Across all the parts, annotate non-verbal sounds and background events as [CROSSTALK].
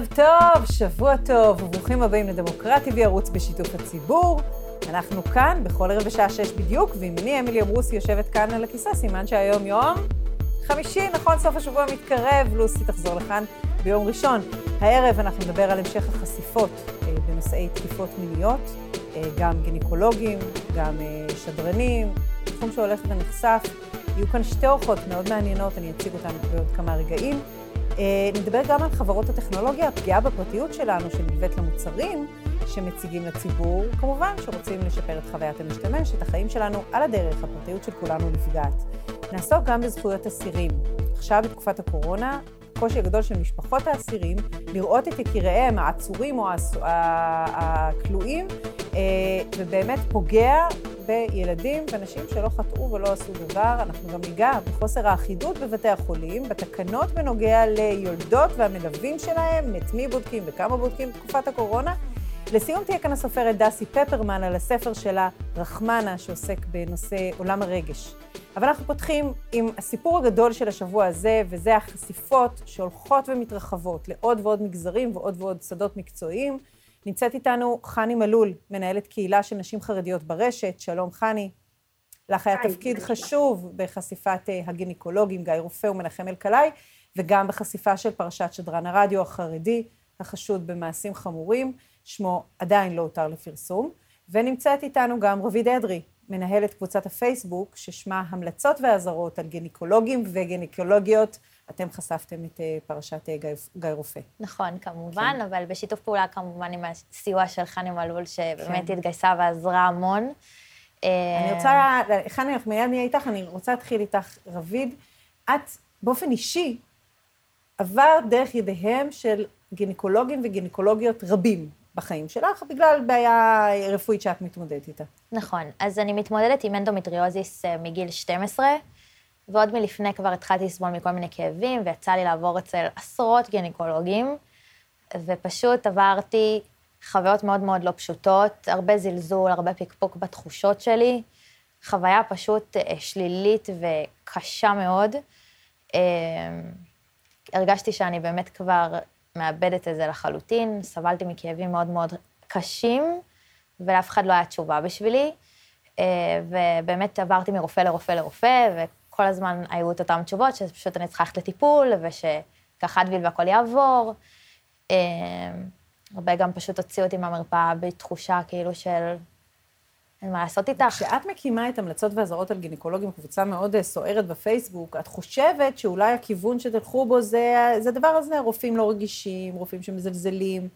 ערב טוב, שבוע טוב, וברוכים הבאים לדמוקרטי וערוץ בשיתוף הציבור. אנחנו כאן בכל ערב בשעה שש בדיוק, ועם אני, אמילי אברוסי, יושבת כאן על הכיסא, סימן שהיום יום חמישי, נכון, סוף השבוע מתקרב, לוסי תחזור לכאן ביום ראשון. הערב אנחנו נדבר על המשך החשיפות אה, בנושאי תקיפות מיניות, אה, גם גינקולוגים, גם אה, שדרנים, תחום שהולך ונחשף. יהיו כאן שתי אורחות מאוד מעניינות, אני אציג אותן בעוד כמה רגעים. נדבר גם על חברות הטכנולוגיה, הפגיעה בפרטיות שלנו שנלווית למוצרים שמציגים לציבור, כמובן שרוצים לשפר את חוויית המשתמש, את החיים שלנו על הדרך, הפרטיות של כולנו נפגעת. נעסוק גם בזכויות אסירים. עכשיו, בתקופת הקורונה, הקושי הגדול של משפחות האסירים לראות את יקיריהם, העצורים או הכלואים, אה, ובאמת פוגע בילדים ונשים שלא חטאו ולא עשו דבר. אנחנו גם ניגע בחוסר האחידות בבתי החולים, בתקנות בנוגע ליולדות והמלווים שלהם, את מי בודקים וכמה בודקים בתקופת הקורונה. לסיום תהיה כאן הסופרת דסי פפרמן על הספר שלה, רחמנה, שעוסק בנושא עולם הרגש. אבל אנחנו פותחים עם הסיפור הגדול של השבוע הזה, וזה החשיפות שהולכות ומתרחבות לעוד ועוד מגזרים ועוד ועוד שדות מקצועיים. נמצאת איתנו חני מלול, מנהלת קהילה של נשים חרדיות ברשת. שלום, חני. לך היה תפקיד חשוב בחשיפת אה, הגינקולוגים, גיא רופא ומנחם אלקלעי, וגם בחשיפה של פרשת שדרן הרדיו החרדי, החשוד במעשים חמורים. שמו עדיין לא הותר לפרסום. ונמצאת איתנו גם רביד אדרי, מנהלת קבוצת הפייסבוק, ששמה המלצות ואזהרות על גינקולוגים וגינקולוגיות. אתם חשפתם את אה, פרשת אה, גיא, גיא רופא. נכון, כמובן, כן. אבל בשיתוף פעולה כמובן עם הסיוע של חני מלול, שבאמת כן. התגייסה ועזרה המון. אני רוצה, חני, אנחנו מיד נהיה איתך, אני רוצה להתחיל איתך, רביד. את באופן אישי עברת דרך ידיהם של גינקולוגים וגינקולוגיות רבים. בחיים שלך, בגלל בעיה רפואית שאת מתמודדת איתה. נכון. אז אני מתמודדת עם אנדומטריוזיס אה, מגיל 12, ועוד מלפני כבר התחלתי לסבול מכל מיני כאבים, ויצא לי לעבור אצל עשרות גינקולוגים, ופשוט עברתי חוויות מאוד מאוד לא פשוטות, הרבה זלזול, הרבה פקפוק בתחושות שלי, חוויה פשוט אה, שלילית וקשה מאוד. אה, הרגשתי שאני באמת כבר מאבדת את זה לחלוטין, סבלתי מכאבים מאוד מאוד קשים, ולאף אחד לא היה תשובה בשבילי. אה, ובאמת עברתי מרופא לרופא לרופא, וכל הזמן היו את אותן תשובות, שפשוט אני צריכה ללכת לטיפול, ושככה אדוויל והכל יעבור. אה, הרבה גם פשוט הוציאו אותי מהמרפאה בתחושה כאילו של אין מה לעשות איתך. כשאת מקימה את המלצות ואזהרות על גינקולוגים, קבוצה מאוד אה, סוערת בפייסבוק, את חושבת שאולי הכיוון שתלכו בו זה, זה הדבר הזה, רופאים לא רגישים, רופאים שמזלזלים.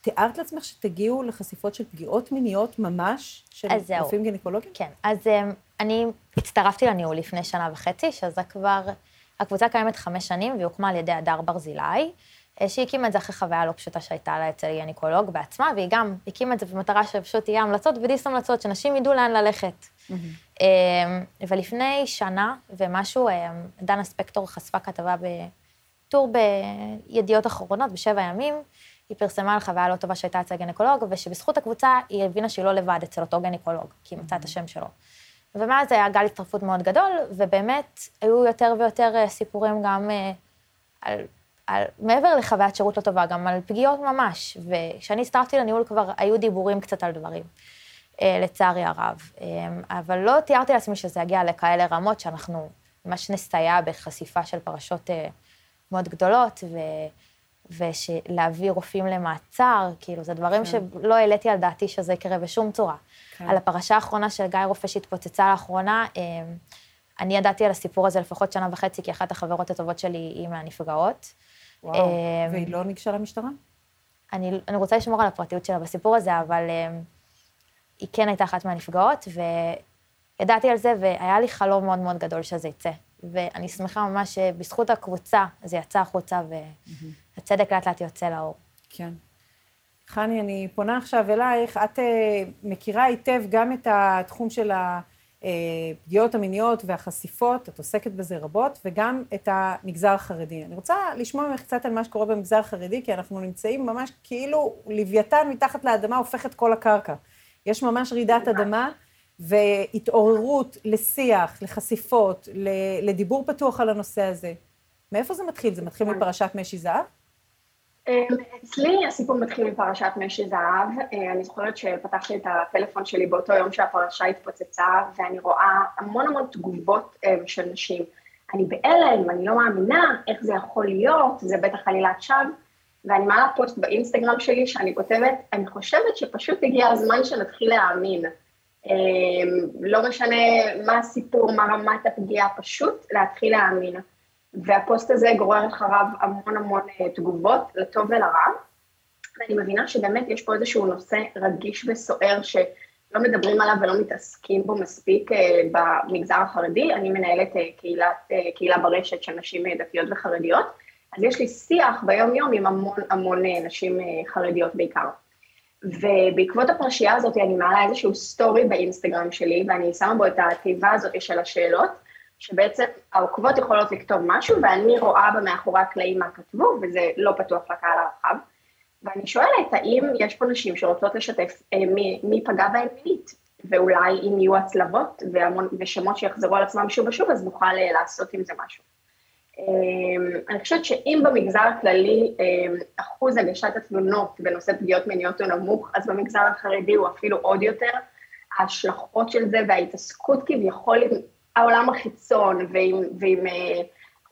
תיארת לעצמך שתגיעו לחשיפות של פגיעות מיניות ממש, של רופאים גינקולוגים? כן, אז אה, אני הצטרפתי לניהול לפני שנה וחצי, שזה כבר, הקבוצה קיימת חמש שנים והיא הוקמה על ידי הדר ברזילי. אה, שהיא הקימה את זה אחרי חוויה לא פשוטה שהייתה לה אצל גניקולוג בעצמה, והיא גם הקימה את זה במטרה שפשוט יהיה המלצות ודיס המלצות, שאנשים ידעו לאן ללכת. Mm-hmm. ולפני שנה ומשהו, אה, דנה ספקטור חשפה כתבה בטור בידיעות אחרונות, בשבע ימים, היא פרסמה על חוויה לא טובה שהייתה אצל גניקולוג, ושבזכות הקבוצה היא הבינה שהיא לא לבד אצל אותו גניקולוג, כי היא מצאה את השם שלו. ומאז היה גל הצטרפות מאוד גדול, ובאמת היו יותר ויותר סיפורים גם על על, מעבר לחוויית שירות לא טובה, גם על פגיעות ממש. וכשאני הצטרפתי לניהול כבר היו דיבורים קצת על דברים, אה, לצערי הרב. אה, אבל לא תיארתי לעצמי שזה יגיע לכאלה רמות שאנחנו ממש נסייע בחשיפה של פרשות אה, מאוד גדולות, ו... ולהביא רופאים למעצר, כאילו, זה דברים כן. שלא העליתי על דעתי שזה יקרה בשום צורה. כן. על הפרשה האחרונה של גיא רופא שהתפוצצה לאחרונה, אני ידעתי על הסיפור הזה לפחות שנה וחצי, כי אחת החברות הטובות שלי היא מהנפגעות. וואו, אמ, והיא לא ניגשה למשטרה? אני, אני רוצה לשמור על הפרטיות שלה בסיפור הזה, אבל אמ, היא כן הייתה אחת מהנפגעות, וידעתי על זה, והיה לי חלום מאוד מאוד גדול שזה יצא. ואני שמחה ממש שבזכות הקבוצה זה יצא החוצה, והצדק לאט לאט יוצא לאור. כן. חני, אני פונה עכשיו אלייך. את uh, מכירה היטב גם את התחום של. הפגיעות המיניות והחשיפות, את עוסקת בזה רבות, וגם את המגזר החרדי. אני רוצה לשמוע ממך קצת על מה שקורה במגזר החרדי, כי אנחנו נמצאים ממש כאילו לוויתן מתחת לאדמה הופך את כל הקרקע. יש ממש רעידת אדמה והתעוררות לשיח, לחשיפות, לדיבור פתוח על הנושא הזה. מאיפה זה מתחיל? זה מתחיל מפרשת משי זהב? אמ, אצלי הסיפור מתחיל מפרשת משי זהב. אה, אני זוכרת שפתחתי את הטלפון שלי באותו יום שהפרשה התפוצצה, ואני רואה המון המון תגובות אמ, של נשים. אני בהלם, אני לא מאמינה, איך זה יכול להיות, זה בטח עלילת שווא. ואני מעלה פוסט באינסטגרם שלי שאני כותבת, אני חושבת שפשוט הגיע הזמן שנתחיל להאמין. אמ, לא משנה מה הסיפור, מה רמת הפגיעה, פשוט להתחיל להאמין. והפוסט הזה גורר אחריו המון המון אה, תגובות, לטוב ולרע. ואני מבינה שבאמת יש פה איזשהו נושא רגיש וסוער שלא מדברים עליו ולא מתעסקים בו מספיק אה, במגזר החרדי. אני מנהלת אה, קהילת, קהילה ברשת של נשים דתיות וחרדיות, אז יש לי שיח ביום-יום עם המון המון נשים חרדיות בעיקר. ובעקבות הפרשייה הזאת אני מעלה איזשהו סטורי באינסטגרם שלי, ואני שמה בו את התיבה הזאת של השאלות, שבעצם העוקבות יכולות לכתוב משהו, ואני רואה במאחורי הקלעים מה כתבו, וזה לא פתוח לקהל הרחב. ואני שואלת, האם יש פה נשים שרוצות לשתף אה, מי, מי פגע בהן מינית? ואולי אם יהיו הצלבות והמון, ושמות שיחזרו על עצמם שוב ושוב, אז נוכל אה, לעשות עם זה משהו. אה, אני חושבת שאם במגזר הכללי אה, אחוז הגשת התלונות בנושא פגיעות מיניות הוא נמוך, אז במגזר החרדי הוא אפילו עוד יותר. ההשלכות של זה וההתעסקות כביכול העולם החיצון ועם, ועם אה,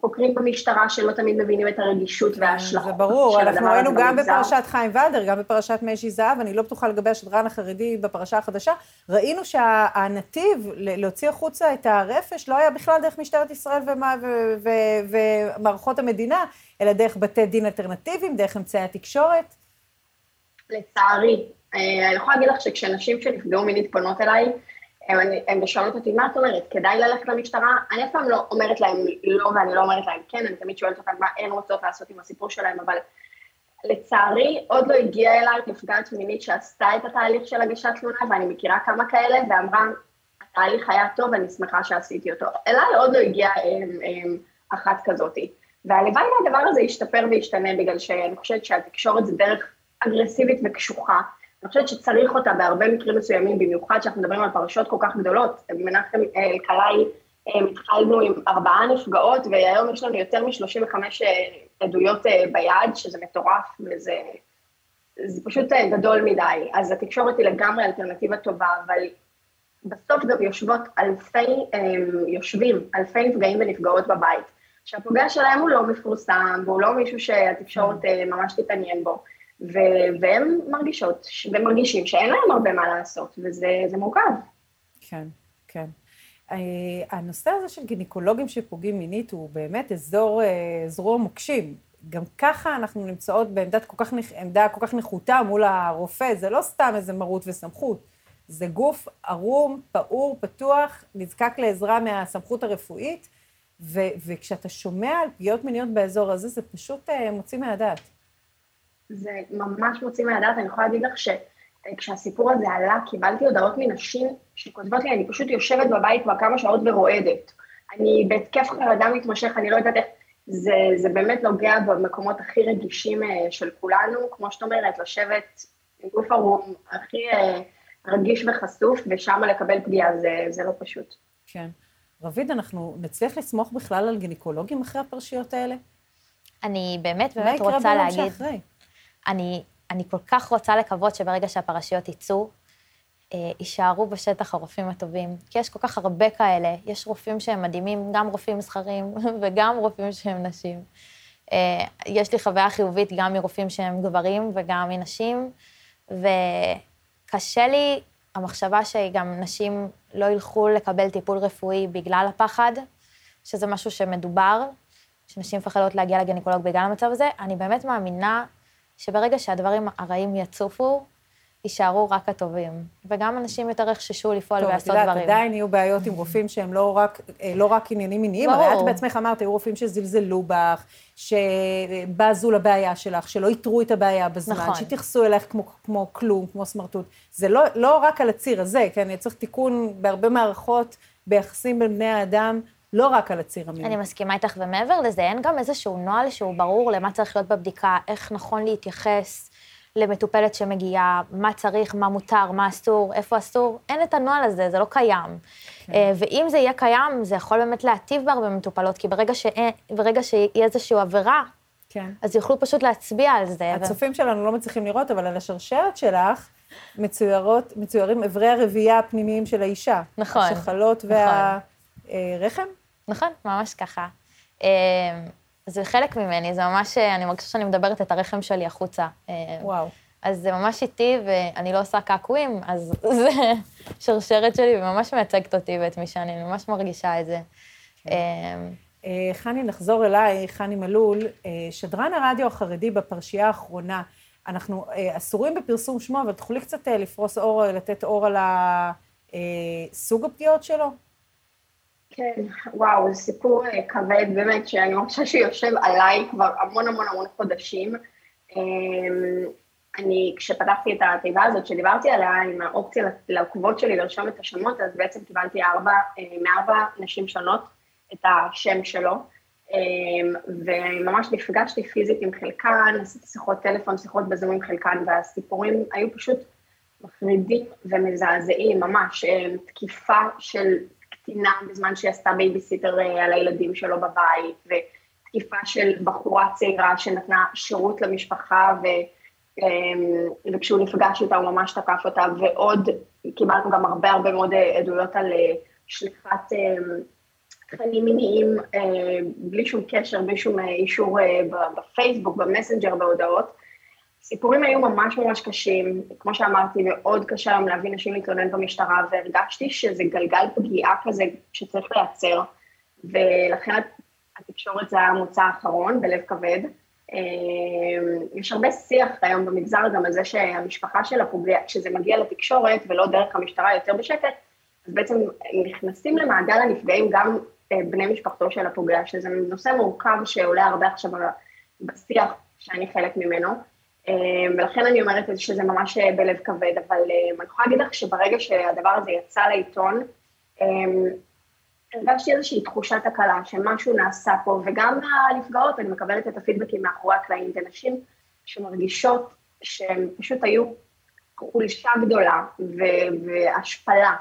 חוקרים במשטרה שלא תמיד מבינים את הרגישות וההשלכות של הדבר הזה במגזר. זה ברור, אנחנו ראינו גם בפרשת חיים ולדר, גם בפרשת משי זהב, אני לא בטוחה לגבי השדרן החרדי בפרשה החדשה, ראינו שהנתיב להוציא החוצה את הרפש לא היה בכלל דרך משטרת ישראל ומה, ו, ו, ו, ומערכות המדינה, אלא דרך בתי דין אלטרנטיביים, דרך אמצעי התקשורת. לצערי. אה, אני יכולה להגיד לך שכשנשים שנפגעו מינית פונות אליי, הן שואלות אותי, מה את אומרת, כדאי ללכת למשטרה? אני אף פעם לא אומרת להם לא ואני לא אומרת להם כן, אני תמיד שואלת אותם מה הן רוצות לעשות עם הסיפור שלהם, אבל לצערי עוד לא הגיעה אליי נפגעת מינית שעשתה את התהליך של הגשת תלונה, ואני מכירה כמה כאלה, ואמרה, התהליך היה טוב, אני שמחה שעשיתי אותו. אליי עוד לא הגיעה אחת כזאתי. והלוואי והדבר הזה ישתפר וישתנה, בגלל שאני חושבת שהתקשורת זה דרך אגרסיבית וקשוחה, אני חושבת שצריך אותה בהרבה מקרים מסוימים, במיוחד שאנחנו מדברים על פרשות כל כך גדולות. מנחם אלקלעי, אה, אה, התחלנו עם ארבעה נפגעות, והיום יש לנו יותר מ-35 אה, עדויות ביד, שזה מטורף, וזה זה פשוט גדול מדי. אז התקשורת היא לגמרי אלטרנטיבה טובה, אבל בסוף גם יושבות אלפי, יושבים אלפי נפגעים ונפגעות בבית, שהפוגע שלהם הוא לא מפורסם, והוא לא מישהו שהתקשורת ממש תתעניין בו. ו- והם מרגישות ומרגישים שאין להם הרבה מה לעשות, וזה מורכב. כן, כן. אה, הנושא הזה של גינקולוגים שפוגעים מינית הוא באמת אזור, אה, זרוע מוקשים. גם ככה אנחנו נמצאות בעמדת כל כך, עמדה כל כך נחותה מול הרופא, זה לא סתם איזה מרות וסמכות. זה גוף ערום, פעור, פתוח, נזקק לעזרה מהסמכות הרפואית, ו- וכשאתה שומע על פגיעות מיניות באזור הזה, זה פשוט uh, מוציא מהדעת. זה ממש מוציא מהדעת, אני יכולה להגיד לך שכשהסיפור הזה עלה, קיבלתי הודעות מנשים שכותבות לי, אני פשוט יושבת בבית כבר כמה שעות ורועדת. אני בהתקף חרדה מתמשך, אני לא יודעת איך... זה, זה באמת נוגע במקומות הכי רגישים אה, של כולנו, כמו שאת אומרת, לשבת עם גוף ערום הכי אה, רגיש וחשוף, ושם לקבל פגיעה, זה, זה לא פשוט. כן. רביד, אנחנו נצליח לסמוך בכלל על גינקולוגים אחרי הפרשיות האלה? אני באמת באמת רוצה להגיד... מה יקרה ביום שאחרי? אני, אני כל כך רוצה לקוות שברגע שהפרשיות יצאו, אה, יישארו בשטח הרופאים הטובים. כי יש כל כך הרבה כאלה, יש רופאים שהם מדהימים, גם רופאים זכרים [LAUGHS] וגם רופאים שהם נשים. אה, יש לי חוויה חיובית גם מרופאים שהם גברים וגם מנשים, וקשה לי המחשבה שגם נשים לא ילכו לקבל טיפול רפואי בגלל הפחד, שזה משהו שמדובר, שנשים מפחדות להגיע לגניקולוג בגלל המצב הזה. אני באמת מאמינה שברגע שהדברים הרעים יצופו, יישארו רק הטובים. וגם אנשים יותר יחששו לפעול ולעשות דברים. טוב, את יודעת, עדיין יהיו בעיות עם רופאים שהם לא רק, אה, לא רק עניינים מיניים, הרי את בעצמך אמרת, היו רופאים שזלזלו בך, שבזו לבעיה שלך, שלא איתרו את הבעיה בזמן, נכון. שהתייחסו אלייך כמו, כמו כלום, כמו סמרטוט. זה לא, לא רק על הציר הזה, כן? צריך תיקון בהרבה מערכות ביחסים בין בני האדם. לא רק על הציר המיני. אני מסכימה איתך, ומעבר לזה, אין גם איזשהו נוהל שהוא ברור למה צריך להיות בבדיקה, איך נכון להתייחס למטופלת שמגיעה, מה צריך, מה מותר, מה אסור, איפה אסור, אין את הנוהל הזה, זה לא קיים. כן. אה, ואם זה יהיה קיים, זה יכול באמת להטיב בהרבה מטופלות, כי ברגע, שאין, ברגע שיהיה איזושהי עבירה, כן. אז יוכלו פשוט להצביע על זה. ו- הצופים שלנו לא מצליחים לראות, אבל על השרשרת שלך מצוירות, מצוירים אברי הרבייה הפנימיים של האישה. נכון, השחלות והרחם? נכון, ממש ככה. אה, זה חלק ממני, זה ממש, אני מרגישה שאני מדברת את הרחם שלי החוצה. אה, וואו. אז זה ממש איטי, ואני לא עושה קעקועים, אז [LAUGHS] זה שרשרת שלי, וממש מייצגת אותי ואת מי שאני, אני ממש מרגישה את זה. כן. אה, אה, חני, נחזור אליי, חני מלול, אה, שדרן הרדיו החרדי בפרשייה האחרונה. אנחנו אה, אסורים בפרסום שמו, אבל תוכלי קצת לפרוס אור, לתת אור על ה- אה, סוג הפגיעות שלו? כן, וואו, זה סיפור אה, כבד, באמת, שאני מרגישה שיושב עליי כבר המון המון המון חודשים. אמ, אני, כשפתחתי את התיבה הזאת שדיברתי עליה, עם האופציה לעוקבות שלי לרשום את השמות, אז בעצם קיבלתי ארבע, אה, מארבע נשים שונות את השם שלו, אמ, וממש נפגשתי פיזית עם חלקן, עשיתי שיחות טלפון, שיחות בזום עם חלקן, והסיפורים היו פשוט מחרידים ומזעזעים, ממש, אה, תקיפה של קטינה בזמן שהיא עשתה בייביסיטר אה, על הילדים שלו בבית, ותקיפה של בחורה צעירה שנתנה שירות למשפחה, ו, אה, וכשהוא נפגש איתה הוא ממש תקף אותה, ועוד קיבלנו גם הרבה הרבה מאוד אה, עדויות על אה, שליחת אה, תכנים מיניים בלי שום קשר, בלי שום אישור בפייסבוק, במסנג'ר, בהודעות. סיפורים היו ממש ממש קשים, כמו שאמרתי, מאוד קשה היום להביא נשים להתלונן במשטרה, והרגשתי שזה גלגל פגיעה כזה שצריך לייצר, ולכן התקשורת זה המוצא האחרון, בלב כבד. אה, יש הרבה שיח היום במגזר גם על זה שהמשפחה של הפוגע, כשזה מגיע לתקשורת ולא דרך המשטרה יותר בשקט, אז בעצם נכנסים למעגל הנפגעים גם אה, בני משפחתו של הפוגע, שזה נושא מורכב שעולה הרבה עכשיו בשיח שאני חלק ממנו. אה, ולכן אני אומרת שזה ממש אה, בלב כבד, אבל אה, אני יכולה להגיד לך שברגע שהדבר הזה יצא לעיתון, אה, הרגשתי איזושהי תחושת הקלה, שמשהו נעשה פה, וגם מהנפגעות, אני מקבלת את הפידבקים מאחורי הקלעים, זה נשים שמרגישות שהן פשוט היו חולשה גדולה והשפלה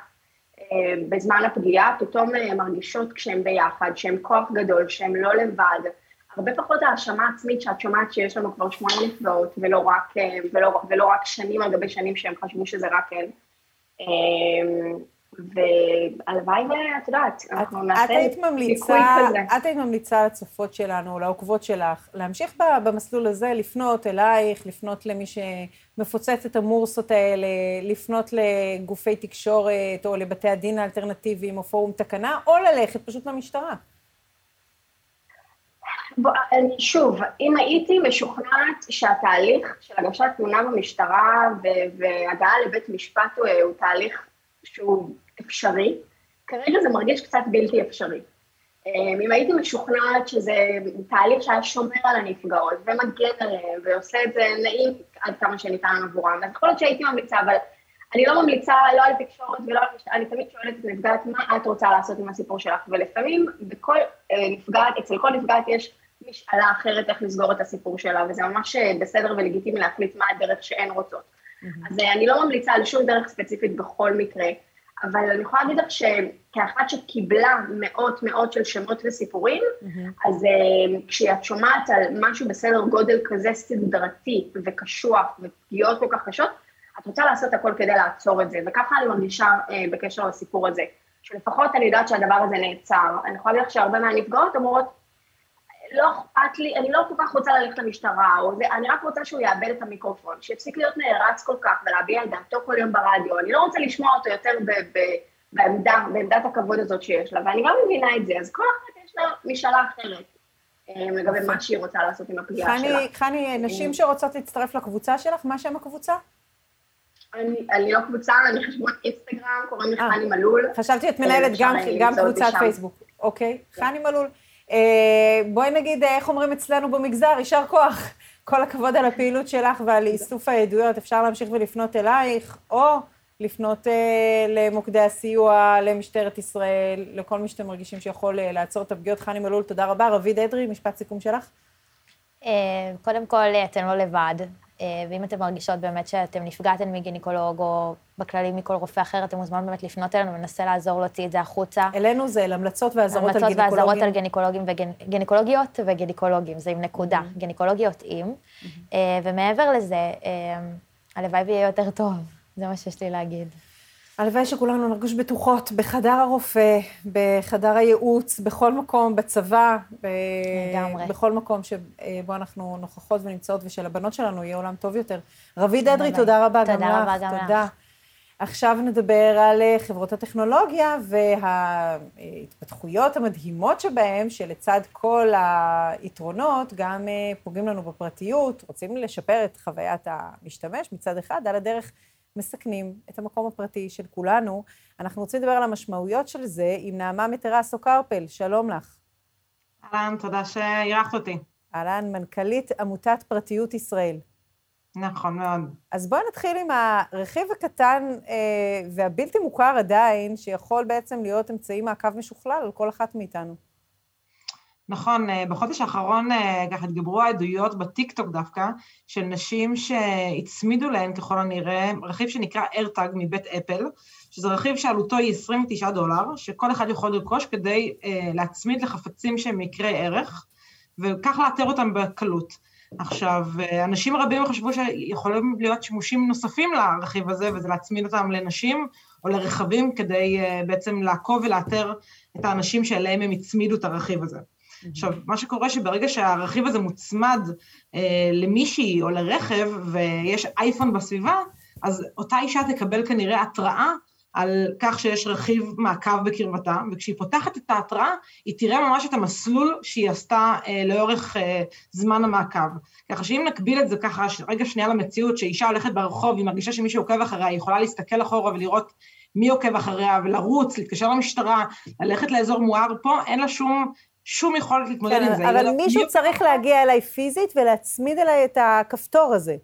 אה, בזמן הפגיעה, פתאום מרגישות כשהן ביחד, שהן כוח גדול, שהן לא לבד. הרבה פחות האשמה עצמית שאת שומעת שיש לנו כבר שמונה נפגעות, ולא רק, אה, ולא, ולא רק שנים על גבי שנים שהם חשבו שזה רק הן. אה, והלוואי ואת יודעת, אנחנו את נעשה כזה. את היית ממליצה לצופות שלנו, לעוקבות שלך, להמשיך במסלול הזה, לפנות אלייך, לפנות למי שמפוצץ את המורסות האלה, לפנות לגופי תקשורת או לבתי הדין האלטרנטיביים או פורום תקנה, או ללכת פשוט למשטרה. בוא, שוב, אם הייתי משוכנעת שהתהליך של הגשת תלונה במשטרה והגעה לבית משפט הוא, הוא תהליך שהוא אפשרי, כרגע זה מרגיש קצת בלתי אפשרי. אמ, אם הייתי משוכנעת שזה תהליך שהיה שומר על הנפגעות ומגן עליהן ועושה את זה נעים עד כמה שניתן עבורם, אז יכול להיות שהייתי ממליצה, אבל אני לא ממליצה לא על תקשורת ולא על משטרה, אני תמיד שואלת את הנפגעת מה את רוצה לעשות עם הסיפור שלך, ולפעמים בכל אה, נפגעת, אצל כל נפגעת יש משאלה אחרת איך לסגור את הסיפור שלה, וזה ממש אה, בסדר ולגיטימי להחליט מה הדרך שהן רוצות. אז אה, אני לא ממליצה על שום דרך ספציפית בכל מקרה, אבל אני יכולה להגיד לך שכאחת שקיבלה מאות מאות של שמות וסיפורים, אז uh, כשאת שומעת על משהו בסדר גודל כזה סדרתי וקשוח ופגיעות כל כך קשות, את רוצה לעשות הכל כדי לעצור את זה, וככה אני מרגישה בקשר לסיפור הזה, שלפחות אני יודעת שהדבר הזה נעצר. אני יכולה להגיד לך שהרבה מהנפגעות אומרות, לא אכפת לי, אני לא כל כך רוצה ללכת למשטרה, או זה, אני רק רוצה שהוא יאבד את המיקרופון, שיפסיק להיות נערץ כל כך ולהביע את דעתו כל יום ברדיו, אני לא רוצה לשמוע אותו יותר ב- ב- בעמדה, בעמדת הכבוד הזאת שיש לה, ואני גם מבינה את זה, אז כל אחת יש לה משאלה אחרת אה, לגבי מה שהיא רוצה לעשות עם הפגיעה שלה. חני, חני, נשים שרוצות להצטרף לקבוצה שלך, מה שם הקבוצה? אני, אני לא קבוצה, אני חשבון אינסטגרם, קוראים לי אה. חני מלול. חשתי, את מנהלת גם, אה, גם קבוצת. פייסבוק. אוקיי, חני מלול. אה, בואי נגיד, אה, איך אומרים אצלנו במגזר, יישר כוח. כל הכבוד על הפעילות שלך ועל איסוף העדויות. אפשר להמשיך ולפנות אלייך, או לפנות אה, למוקדי הסיוע, למשטרת ישראל, לכל מי שאתם מרגישים שיכול אה, לעצור את הפגיעות. חני מלול, תודה רבה. רביד אדרי, משפט סיכום שלך. אה, קודם כל, אתן לא לבד. ואם אתן מרגישות באמת שאתן נפגעתן מגינקולוג, או בכללי מכל רופא אחר, אתם מוזמנים באמת לפנות אלינו וננסה לעזור להוציא את זה החוצה. אלינו זה להמלצות ואזהרות על גינקולוגים. המלצות ואזהרות על גינקולוגים וגינקולוגיות וגינקולוגים, זה עם נקודה. Mm-hmm. גינקולוגיות עם. Mm-hmm. ומעבר לזה, הלוואי ויהיה יותר טוב, זה מה שיש לי להגיד. הלוואי שכולנו נרגיש בטוחות בחדר הרופא, בחדר הייעוץ, בכל מקום, בצבא, ב... לגמרי. בכל מקום שבו אנחנו נוכחות ונמצאות, ושלבנות שלנו יהיה עולם טוב יותר. רביד אדרי, תודה רבה תודה גם לך. תודה רבה גם תודה. לך. עכשיו נדבר על אה, חברות הטכנולוגיה וההתפתחויות המדהימות שבהן, שלצד כל היתרונות, גם אה, פוגעים לנו בפרטיות, רוצים לשפר את חוויית המשתמש מצד אחד, על הדרך מסכנים את המקום הפרטי של כולנו. אנחנו רוצים לדבר על המשמעויות של זה עם נעמה מטרסו קרפל, שלום לך. אהלן, תודה שאירחת אותי. אהלן, מנכ"לית עמותת פרטיות ישראל. נכון מאוד. אז בואי נתחיל עם הרכיב הקטן אה, והבלתי מוכר עדיין, שיכול בעצם להיות אמצעי מעקב משוכלל על כל אחת מאיתנו. נכון, אה, בחודש האחרון אה, ככה התגברו העדויות בטיקטוק דווקא, של נשים שהצמידו להן ככל הנראה רכיב שנקרא AirTag מבית אפל, שזה רכיב שעלותו היא 29 דולר, שכל אחד יכול לרכוש כדי אה, להצמיד לחפצים שהם מקרי ערך, וכך לאתר אותם בקלות. עכשיו, אה, אנשים רבים חשבו שיכולים להיות שימושים נוספים לרכיב הזה, וזה להצמיד אותם לנשים או לרכבים כדי בעצם לעקוב ולאתר את האנשים שאליהם הם הצמידו את הרכיב הזה. עכשיו, מה שקורה שברגע שהרכיב הזה מוצמד אה, למישהי או לרכב ויש אייפון בסביבה, אז אותה אישה תקבל כנראה התראה על כך שיש רכיב מעקב בקרבתה, וכשהיא פותחת את ההתראה, היא תראה ממש את המסלול שהיא עשתה אה, לאורך אה, זמן המעקב. ככה שאם נקביל את זה ככה, רגע שנייה למציאות, שאישה הולכת ברחוב, היא מרגישה שמישהו עוקב אחריה, היא יכולה להסתכל אחורה ולראות מי עוקב אחריה, ולרוץ, להתקשר למשטרה, ללכת לאזור מואר, פה אין לה שום שום יכולת להתמודד כן, עם זה. אבל מישהו מי... צריך להגיע אליי פיזית ולהצמיד אליי את הכפתור הזה.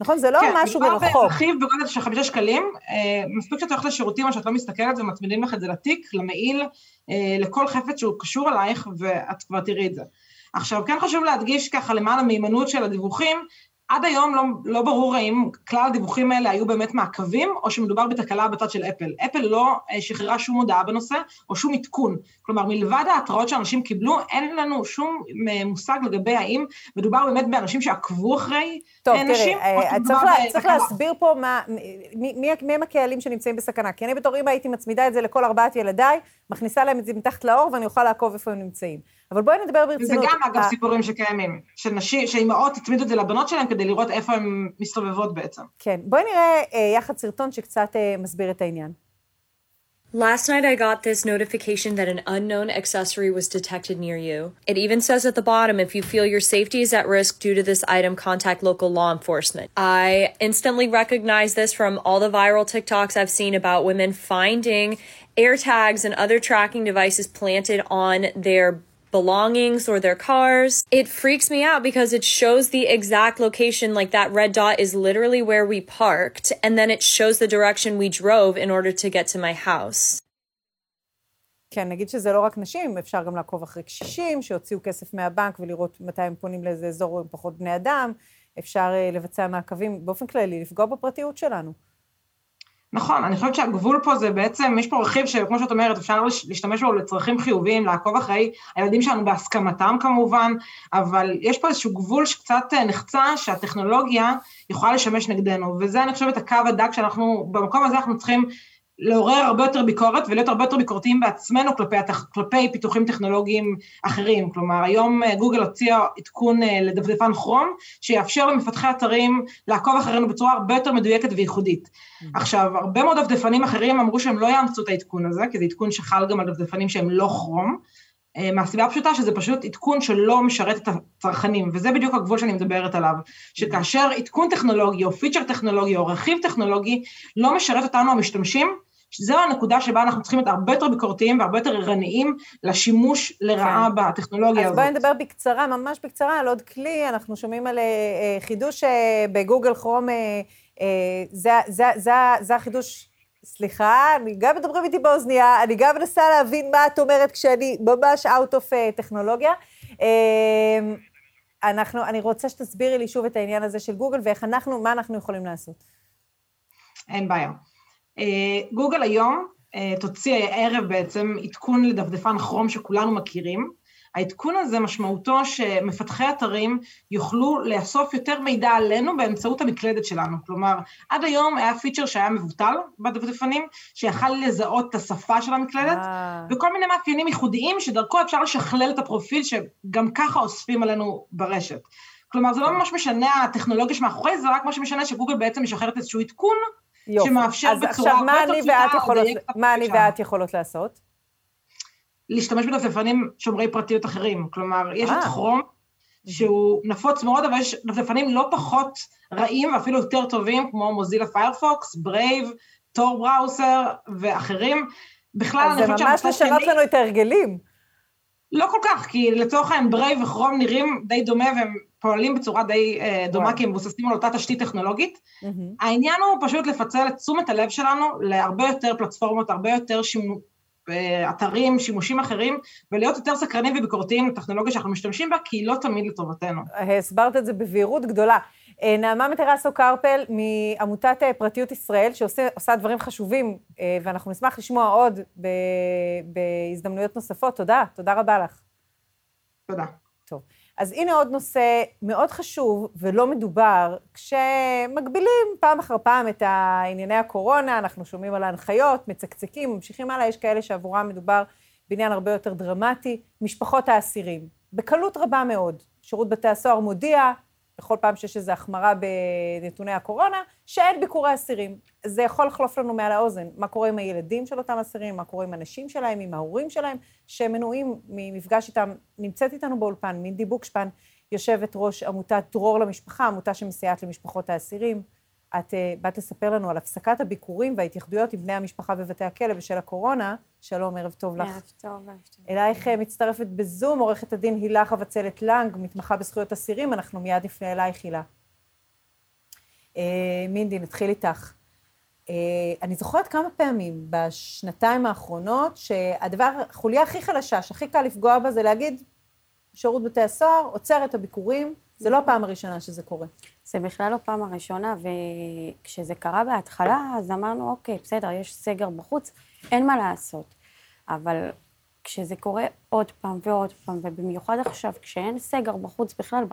נכון? זה לא כן, משהו מרחוק. כן, מדובר ברכיב בגודל של חמישה שקלים, אה, מספיק שאת הולכת לשירותים או שאת לא מסתכלת ומצמידים לך את זה לתיק, למעיל, אה, לכל חפץ שהוא קשור אלייך, ואת כבר תראי את זה. עכשיו, כן חשוב להדגיש ככה למען המהימנות של הדיווחים, עד היום לא, לא ברור האם כלל הדיווחים האלה היו באמת מעקבים, או שמדובר בתקלה בצד של אפל. אפל לא אה, שחררה שום הודעה בנושא, או שום עדכון. כלומר, מלבד ההתראות שאנשים קיבלו, אין לנו שום אה, מושג לגבי האם מדובר באמת באנשים שעקבו אחרי טוב, אה, נשים, תראי, צריך, לה, צריך להסביר פה מה, מי, מי, מי הם הקהלים שנמצאים בסכנה. כי אני בתור אימא הייתי מצמידה את זה לכל ארבעת ילדיי, מכניסה להם את זה מתחת לאור, ואני אוכל לעקוב איפה הם נמצאים. אבל בואי נדבר ברצינות. וזה גם, אגב, סיפורים שקיימים, של נשים, שאימהות הצמידו את זה לבנות שלהם כדי לראות איפה הן מסתובבות בעצם. כן, בואי נראה uh, יחד סרטון שקצת uh, מסביר את העניין. Last night I got this notification that an unknown accessory was detected near you. It even says at the bottom if you feel your safety is at risk due to this item, contact local law enforcement. I instantly recognize this from all the viral TikToks I've seen about women finding AirTags and other tracking devices planted on their belongings or their cars. It freaks me out because it shows the exact location, like that red dot is literally where we parked, and then it shows the direction we drove in order to get to my house. כן, נגיד שזה לא רק נשים, אפשר גם לעקוב אחרי קשישים שהוציאו כסף מהבנק ולראות מתי הם פונים לאיזה אזור עם פחות בני אדם. אפשר לבצע מעקבים באופן כללי, לפגוע בפרטיות שלנו. נכון, אני חושבת שהגבול פה זה בעצם, יש פה רכיב שכמו שאת אומרת, אפשר להשתמש בו לצרכים חיוביים, לעקוב אחרי הילדים שלנו בהסכמתם כמובן, אבל יש פה איזשהו גבול שקצת אה, נחצה, שהטכנולוגיה יכולה לשמש נגדנו, וזה אני חושבת הקו הדק שאנחנו, במקום הזה אנחנו צריכים לעורר הרבה יותר ביקורת ולהיות הרבה יותר ביקורתיים בעצמנו כלפי. כלפי פיתוחים טכנולוגיים אחרים. כלומר, היום אה, גוגל הוציאה עדכון אה, לדפדפן כרום, שיאפשר למפתחי אתרים לעקוב אחרינו בצורה הרבה יותר מדויקת וייחודית. Mm-hmm. עכשיו, הרבה מאוד דפדפנים אחרים אמרו שהם לא יאמצו את העדכון הזה, כי זה עדכון שחל גם על דפדפנים שהם לא כרום, מהסיבה הפשוטה שזה פשוט עדכון שלא משרת את הצרכנים, וזה בדיוק הגבול שאני מדברת עליו, שכאשר עדכון טכנולוגי או פיצ'ר טכנולוגי או רכיב טכנולוגי לא משרת אותנו המשתמשים, שזו הנקודה שבה אנחנו צריכים להיות הרבה יותר ביקורתיים והרבה יותר ערניים לשימוש לרעה כן. בטכנולוגיה אז הזאת. אז בואי נדבר בקצרה, ממש בקצרה, על עוד כלי, אנחנו שומעים על אה, חידוש אה, בגוגל כרום, זה, זה, זה, זה החידוש סליחה, אני גם מדברים איתי באוזנייה, אני גם מנסה להבין מה את אומרת כשאני ממש out of uh, טכנולוגיה. Uh, אנחנו, אני רוצה שתסבירי לי שוב את העניין הזה של גוגל ואיך אנחנו, מה אנחנו יכולים לעשות. אין בעיה. אה, גוגל היום אה, תוציא הערב בעצם עדכון לדפדפן כרום שכולנו מכירים. העדכון הזה משמעותו שמפתחי אתרים יוכלו לאסוף יותר מידע עלינו באמצעות המקלדת שלנו. כלומר, עד היום היה פיצ'ר שהיה מבוטל בדפדפנים, שיכל לזהות את השפה של המקלדת, אה. וכל מיני מאפיינים ייחודיים שדרכו אפשר לשכלל את הפרופיל שגם ככה אוספים עלינו ברשת. כלומר, זה לא ממש משנה הטכנולוגיה שמאחורי זה, רק מה שמשנה שגוגל בעצם משחררת איזשהו עדכון, יופי. שמאפשר בצורה הרבה יותר פשוטה, מה אני ואת יכולות לעשות? להשתמש בדפדפנים שומרי פרטיות אחרים. כלומר, יש את כרום, אה. שהוא נפוץ מאוד, אבל יש דפדפנים לא פחות רעים ואפילו יותר טובים, כמו מוזילה פיירפוקס, ברייב, טור בראוסר ואחרים. בכלל, אני חושבת שהמצב שלי... זה ממש לשנות לנו את ההרגלים. לא כל כך, כי לצורך העניין ברייב וכרום נראים די דומה והם פועלים בצורה די אה, דומה, כי הם מבוססים על אותה תשתית טכנולוגית. אמ-המ. העניין הוא פשוט לפצל את תשומת הלב שלנו להרבה יותר פלטפורמות, הרבה יותר שימו, אתרים, שימושים אחרים, ולהיות יותר סקרנים וביקורתיים לטכנולוגיה שאנחנו משתמשים בה, כי היא לא תמיד לטובתנו. הסברת את זה בבהירות גדולה. אה, נעמה מטרסו קרפל מעמותת אה, פרטיות ישראל, שעושה דברים חשובים, אה, ואנחנו נשמח לשמוע עוד בהזדמנויות נוספות. תודה, תודה רבה לך. תודה. טוב. אז הנה עוד נושא מאוד חשוב ולא מדובר, כשמגבילים פעם אחר פעם את ענייני הקורונה, אנחנו שומעים על ההנחיות, מצקצקים, ממשיכים הלאה, יש כאלה שעבורם מדובר בעניין הרבה יותר דרמטי, משפחות האסירים. בקלות רבה מאוד. שירות בתי הסוהר מודיע, בכל פעם שיש איזו החמרה בנתוני הקורונה, שאין ביקורי אסירים. זה יכול לחלוף לנו מעל האוזן. מה קורה עם הילדים של אותם אסירים, מה קורה עם הנשים שלהם, עם ההורים שלהם, שמנועים ממפגש איתם. נמצאת איתנו באולפן מינדי בוקשפן, יושבת ראש עמותת דרור למשפחה, עמותה שמסייעת למשפחות האסירים. את uh, באת לספר לנו על הפסקת הביקורים וההתייחדויות עם בני המשפחה בבתי הכלא בשל הקורונה. שלום, ערב טוב לך. ערב טוב, ערב טוב. אלייך uh, מצטרפת בזום עורכת הדין הילה חבצלת לנג, מתמחה בזכויות אסירים, אנחנו מיד נפנה אלייך, הילה. Uh, מינדי, נתחיל איתך. אני זוכרת כמה פעמים בשנתיים האחרונות שהדבר, החוליה הכי חלשה, שהכי קל לפגוע בה, זה להגיד, שירות בתי הסוהר עוצר את הביקורים, זה לא הפעם הראשונה שזה קורה. זה בכלל לא פעם הראשונה, וכשזה קרה בהתחלה, אז אמרנו, אוקיי, בסדר, יש סגר בחוץ, אין מה לעשות. אבל כשזה קורה עוד פעם ועוד פעם, ובמיוחד עכשיו, כשאין סגר בחוץ בכלל,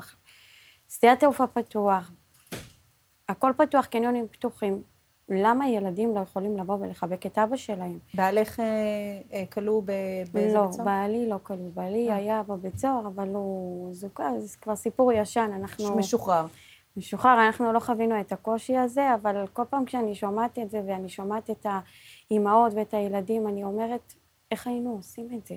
שדה התעופה פתוח, הכל פתוח, קניונים פתוחים, למה ילדים לא יכולים לבוא ולחבק את אבא שלהם? בעלך אה, אה, כלוא באיזה לא, בית סוהר? לא, בעלי לא כלוא. בעלי אה. היה בבית סוהר, אבל הוא זוכר, זה כבר סיפור ישן, אנחנו... משוחרר. משוחרר, אנחנו לא חווינו את הקושי הזה, אבל כל פעם כשאני שומעת את זה, ואני שומעת את האימהות ואת הילדים, אני אומרת, איך היינו עושים את זה?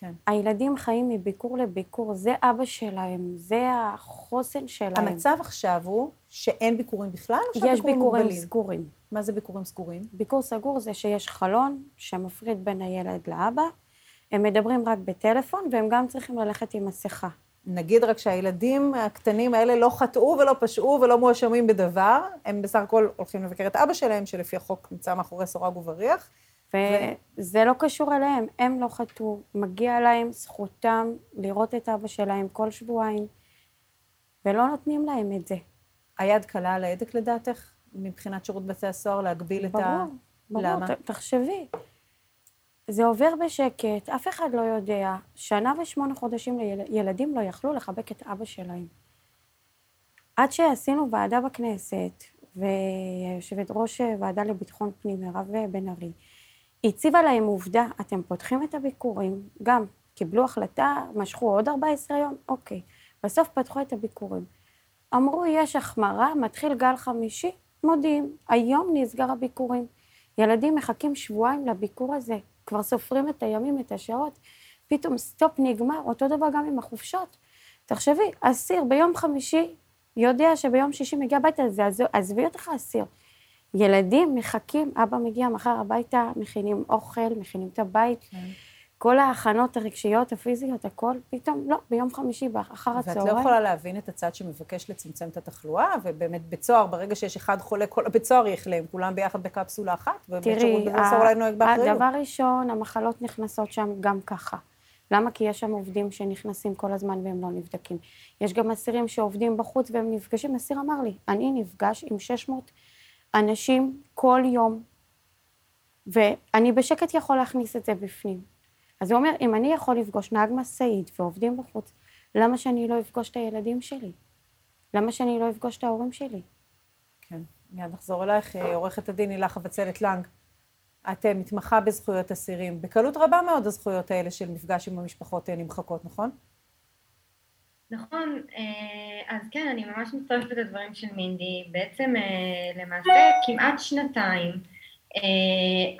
כן. הילדים חיים מביקור לביקור, זה אבא שלהם, זה החוסן שלהם. המצב עכשיו הוא שאין ביקורים בכלל, או שהביקורים מוגבלים? יש ביקורים סגורים. מה זה ביקורים סגורים? ביקור סגור זה שיש חלון שמפריד בין הילד לאבא, הם מדברים רק בטלפון, והם גם צריכים ללכת עם מסכה. נגיד רק שהילדים הקטנים האלה לא חטאו ולא פשעו ולא מואשמים בדבר, הם בסך הכל הולכים לבקר את אבא שלהם, שלפי החוק נמצא מאחורי סורג ובריח. וזה. לא קשור אליהם, הם לא חטאו, מגיע להם זכותם לראות את אבא שלהם כל שבועיים, ולא נותנים להם את זה. היד קלה על ההדק לדעתך, מבחינת שירות בתי הסוהר, להגביל ברור, את ה... ברור, ברור? תחשבי. זה עובר בשקט, אף אחד לא יודע. שנה ושמונה חודשים ילדים לא יכלו לחבק את אבא שלהם. עד שעשינו ועדה בכנסת, ויושבת ראש ועדה לביטחון פנים, מירב בן ארי, הציבה להם עובדה, אתם פותחים את הביקורים, גם קיבלו החלטה, משכו עוד 14 יום, אוקיי. בסוף פתחו את הביקורים. אמרו, יש החמרה, מתחיל גל חמישי, מודיעים, היום נסגר הביקורים. ילדים מחכים שבועיים לביקור הזה, כבר סופרים את הימים, את השעות, פתאום סטופ נגמר, אותו דבר גם עם החופשות. תחשבי, אסיר ביום חמישי יודע שביום שישי מגיע הביתה, אז עזבי אותך אסיר. ילדים מחכים, אבא מגיע מחר הביתה, מכינים אוכל, מכינים את הבית. כן. כל ההכנות הרגשיות, הפיזיות, הכל, פתאום, לא, ביום חמישי, אחר הצהריים. ואת לא יכולה להבין את הצד שמבקש לצמצם את התחלואה, ובאמת בית סוהר, ברגע שיש אחד חולה, כל הבית סוהר יחלה, הם כולם ביחד בקפסולה אחת, ובאמת שירות בית סוהר אולי נוהג באחריות. דבר ראשון, המחלות נכנסות שם גם ככה. למה? כי יש שם עובדים שנכנסים כל הזמן והם לא נבדקים. יש גם אסירים שעובדים בחוץ והם נפגשים. אסיר אמר לי, אני נפגש עם 600 אנשים כל יום, ואני בשקט יכול להכניס את זה בפנים. אז הוא אומר, אם אני יכול לפגוש נהג משאית ועובדים בחוץ, למה שאני לא אפגוש את הילדים שלי? למה שאני לא אפגוש את ההורים שלי? כן, מיד נחזור אלייך, אה, עורכת הדין הילה חבצלת לנג. את אה, מתמחה בזכויות אסירים. בקלות רבה מאוד הזכויות האלה של מפגש עם המשפחות אה, נמחקות, נכון? נכון, אז כן, אני ממש מצטרפת לדברים של מינדי. בעצם למעשה כמעט שנתיים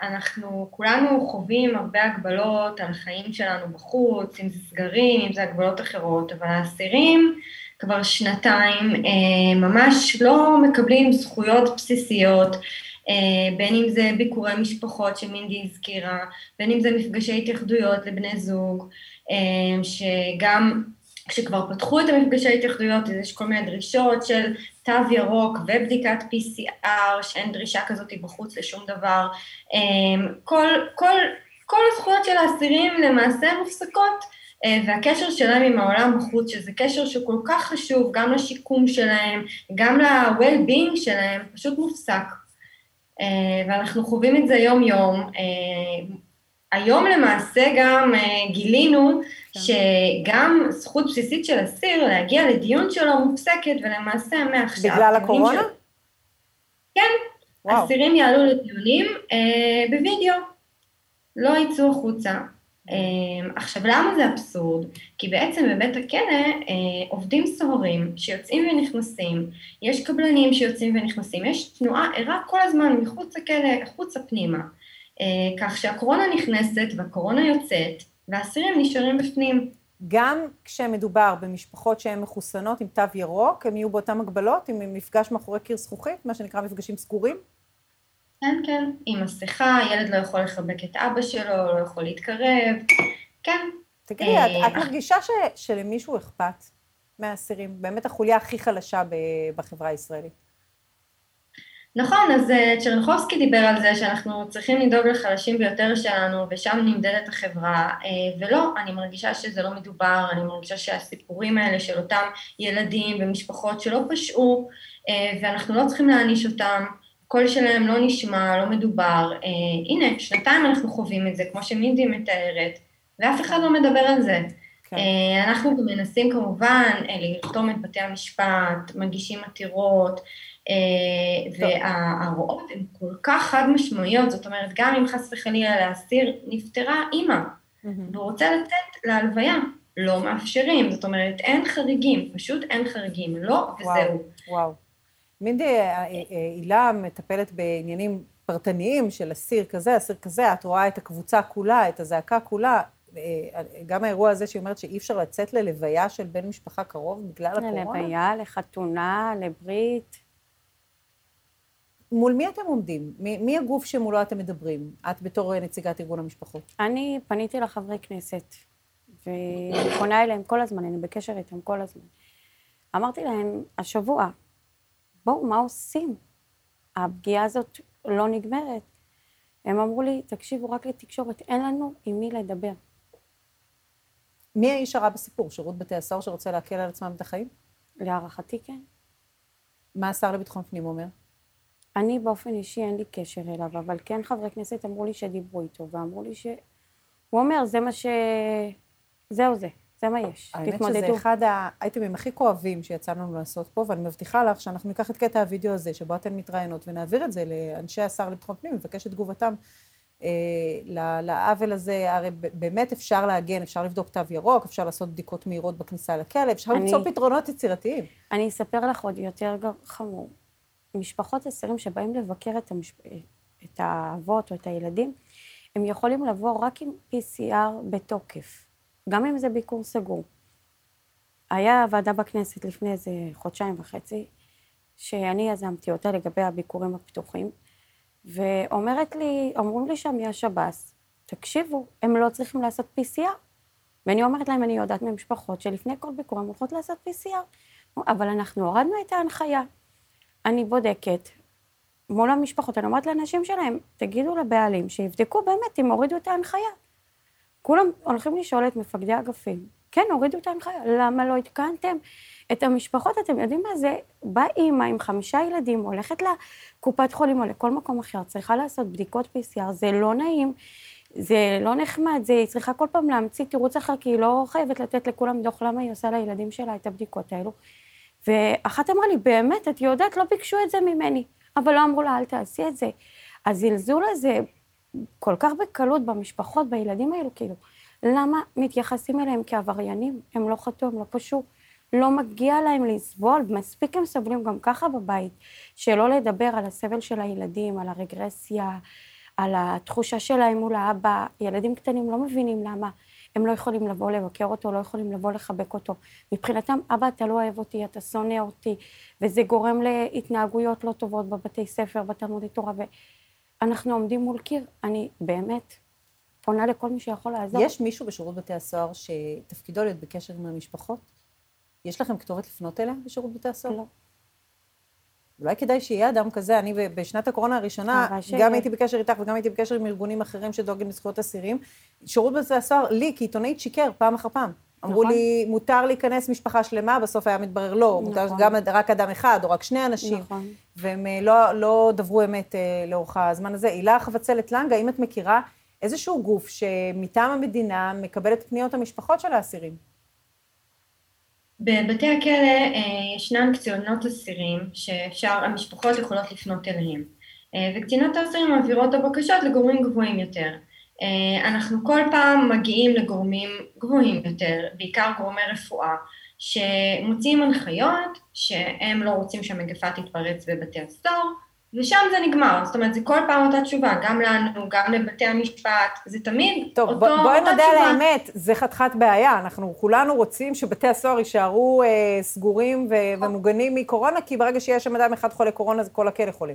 אנחנו כולנו חווים הרבה הגבלות על החיים שלנו בחוץ, אם זה סגרים, אם זה הגבלות אחרות, אבל האסירים כבר שנתיים ממש לא מקבלים זכויות בסיסיות. אה, בין אם זה ביקורי משפחות שמינדי הזכירה, בין אם זה מפגשי התייחדויות לבני זוג, אה, שגם כשכבר פתחו את המפגשי ההתייחדויות, אז יש כל מיני דרישות של תו ירוק ובדיקת PCR, שאין דרישה כזאת בחוץ לשום דבר. אה, כל, כל, כל הזכויות של האסירים למעשה מופסקות, והקשר שלהם עם העולם בחוץ, שזה קשר שכל כך חשוב גם לשיקום שלהם, גם ל-well-being שלהם, פשוט מופסק. אה, ואנחנו חווים את זה יום-יום. אה, היום למעשה גם אה, גילינו. שגם זכות בסיסית של אסיר להגיע לדיון שלו מופסקת, ולמעשה מעכשיו... בגלל הקורונה? של... כן, וואו. אסירים יעלו לדיונים אה, בווידאו, לא יצאו החוצה. אמ, עכשיו, למה זה אבסורד? כי בעצם בבית הכלא אה, עובדים סוהרים שיוצאים ונכנסים, יש קבלנים שיוצאים ונכנסים, יש תנועה ערה כל הזמן מחוץ לכלא, החוצה פנימה. אה, כך שהקורונה נכנסת והקורונה יוצאת, והאסירים נשארים בפנים. גם כשמדובר במשפחות שהן מחוסנות עם תו ירוק, הם יהיו באותן הגבלות, עם מפגש מאחורי קיר זכוכית, מה שנקרא מפגשים סגורים? כן, כן, עם מסכה, ילד לא יכול לחבק את אבא שלו, לא יכול להתקרב, כן. תגידי, את, את אה, מרגישה ש, שלמישהו אכפת מהאסירים? באמת החוליה הכי חלשה בחברה הישראלית. נכון, אז אה, צ'רנחובסקי דיבר על זה שאנחנו צריכים לדאוג לחלשים ביותר שלנו, ושם נמדדת החברה, אה, ולא, אני מרגישה שזה לא מדובר, אני מרגישה שהסיפורים האלה של אותם ילדים ומשפחות שלא פשעו, ואנחנו לא צריכים להעניש אותם, הקול שלהם לא נשמע, לא מדובר. אה, הנה, שנתיים אנחנו חווים את זה, כמו שמינדי מתארת, ואף אחד לא מדבר על זה. כן. אה, אנחנו מנסים כמובן אה, לרתום את בתי המשפט, מגישים עתירות, אה, וההוראות הן כל כך חד משמעויות, זאת אומרת, גם אם חס וחלילה לאסיר נפטרה אימא, והוא רוצה לצאת להלוויה, לא מאפשרים, זאת אומרת, אין חריגים, פשוט אין חריגים, לא וזהו. וואו. מינדי אה, אה, הילה מטפלת בעניינים פרטניים של אסיר כזה, אסיר כזה, את רואה את הקבוצה כולה, את הזעקה כולה. אה, גם האירוע הזה שהיא אומרת שאי אפשר לצאת ללוויה של בן משפחה קרוב בגלל הקורונה? ללוויה, לחתונה, לברית. מול מי אתם עומדים? מי, מי הגוף שמולו אתם מדברים? את בתור נציגת ארגון המשפחות. אני פניתי לחברי כנסת, ואני פונה אליהם כל הזמן, אני בקשר איתם כל הזמן. אמרתי להם, השבוע, בואו, מה עושים? הפגיעה הזאת לא נגמרת. הם אמרו לי, תקשיבו, רק לתקשורת, אין לנו עם מי לדבר. מי האיש הרע בסיפור? שירות בתי הסוהר שרוצה להקל על עצמם את החיים? להערכתי כן. מה השר לביטחון פנים אומר? אני באופן אישי אין לי קשר אליו, אבל כן חברי כנסת אמרו לי שדיברו איתו, ואמרו לי ש... הוא אומר, זה מה ש... זהו זה. זה מה יש, תתמודדו. האמת שזה אחד האייטמים הכי כואבים שיצא לנו לעשות פה, ואני מבטיחה לך שאנחנו ניקח את קטע הוידאו הזה, שבו אתן מתראיינות, ונעביר את זה לאנשי השר לביטחון פנים, ונבקש את תגובתם אה, לעוול הזה. הרי באמת אפשר להגן, אפשר לבדוק תו ירוק, אפשר לעשות בדיקות מהירות בכניסה לכלא, אפשר אני, למצוא פתרונות יצירתיים. אני אספר לך עוד יותר חמור. משפחות אסירים שבאים לבקר את, המשפ... את האבות או את הילדים, הם יכולים לבוא רק עם PCR בתוקף. גם אם זה ביקור סגור. היה ועדה בכנסת לפני איזה חודשיים וחצי, שאני יזמתי אותה לגבי הביקורים הפתוחים, ואומרת לי, אמרו לי שם מהשב"ס, תקשיבו, הם לא צריכים לעשות PCR. ואני אומרת להם, אני יודעת ממשפחות שלפני כל ביקור הן הולכות לעשות PCR. אבל אנחנו הורדנו את ההנחיה. אני בודקת מול המשפחות, אני אומרת לאנשים שלהם, תגידו לבעלים שיבדקו באמת אם הורידו את ההנחיה. כולם הולכים לשאול את מפקדי אגפים, כן, הורידו את ההנחיה, למה לא עדכנתם את המשפחות? אתם יודעים מה זה? באה אימא עם חמישה ילדים, הולכת לקופת חולים או לכל מקום אחר, צריכה לעשות בדיקות PCR, זה לא נעים, זה לא נחמד, זה, היא צריכה כל פעם להמציא תירוץ אחר, כי היא לא חייבת לתת לכולם דוח למה היא עושה לילדים שלה את הבדיקות האלו. ואחת אמרה לי, באמת, את יודעת, לא ביקשו את זה ממני, אבל לא אמרו לה, אל תעשי את זה. הזלזול הזה כל כך בקלות במשפחות, בילדים האלו, כאילו, למה מתייחסים אליהם כעבריינים? הם לא חטאו, הם לא פשעו. לא מגיע להם לסבול, מספיק הם סובלים גם ככה בבית. שלא לדבר על הסבל של הילדים, על הרגרסיה, על התחושה שלהם מול האבא. ילדים קטנים לא מבינים למה הם לא יכולים לבוא לבקר אותו, לא יכולים לבוא לחבק אותו. מבחינתם, אבא, אתה לא אוהב אותי, אתה שונא אותי, וזה גורם להתנהגויות לא טובות בבתי ספר, בתלמודי תורה, ואנחנו עומדים מול קיר. אני באמת פונה לכל מי שיכול לעזור. יש מישהו בשירות בתי הסוהר שתפקידו להיות בקשר עם המשפחות? יש לכם כתובת לפנות אליה בשירות בתי הסוהר? לא. אולי כדאי שיהיה אדם כזה, אני בשנת הקורונה הראשונה, ש- גם הייתי בקשר איתך וגם הייתי בקשר עם ארגונים אחרים שדואגים לזכויות אסירים. שירות בתי הסוהר, לי כעיתונאית שיקר פעם אחר פעם. אמרו נכון. לי, מותר להיכנס משפחה שלמה, בסוף היה מתברר לא, מותר נכון. גם רק אדם אחד או רק שני אנשים. נכון. והם אה, לא, לא דברו אמת אה, לאורך הזמן הזה. הילה חבצלת לנג, האם את מכירה איזשהו גוף שמטעם המדינה מקבל את פניות המשפחות של האסירים? בבתי הכלא אה, ישנן קצינות אסירים שאפשר, המשפחות יכולות לפנות אליהם. אה, וקצינות האסירים מעבירות את הבקשות לגורמים גבוהים יותר. אה, אנחנו כל פעם מגיעים לגורמים גבוהים יותר, בעיקר גורמי רפואה, שמוציאים הנחיות שהם לא רוצים שהמגפה תתפרץ בבתי הסוהר, ושם זה נגמר. זאת אומרת, זה כל פעם אותה תשובה, גם לנו, גם לבתי המשפט, זה תמיד טוב, אותו, בוא, בואי נודה על. האמת, זה חתיכת בעיה. אנחנו כולנו רוצים שבתי הסוהר יישארו אה, סגורים ו- ומוגנים מקורונה, כי ברגע שיש שם אדם אחד חולה קורונה, זה כל הכלא חולה.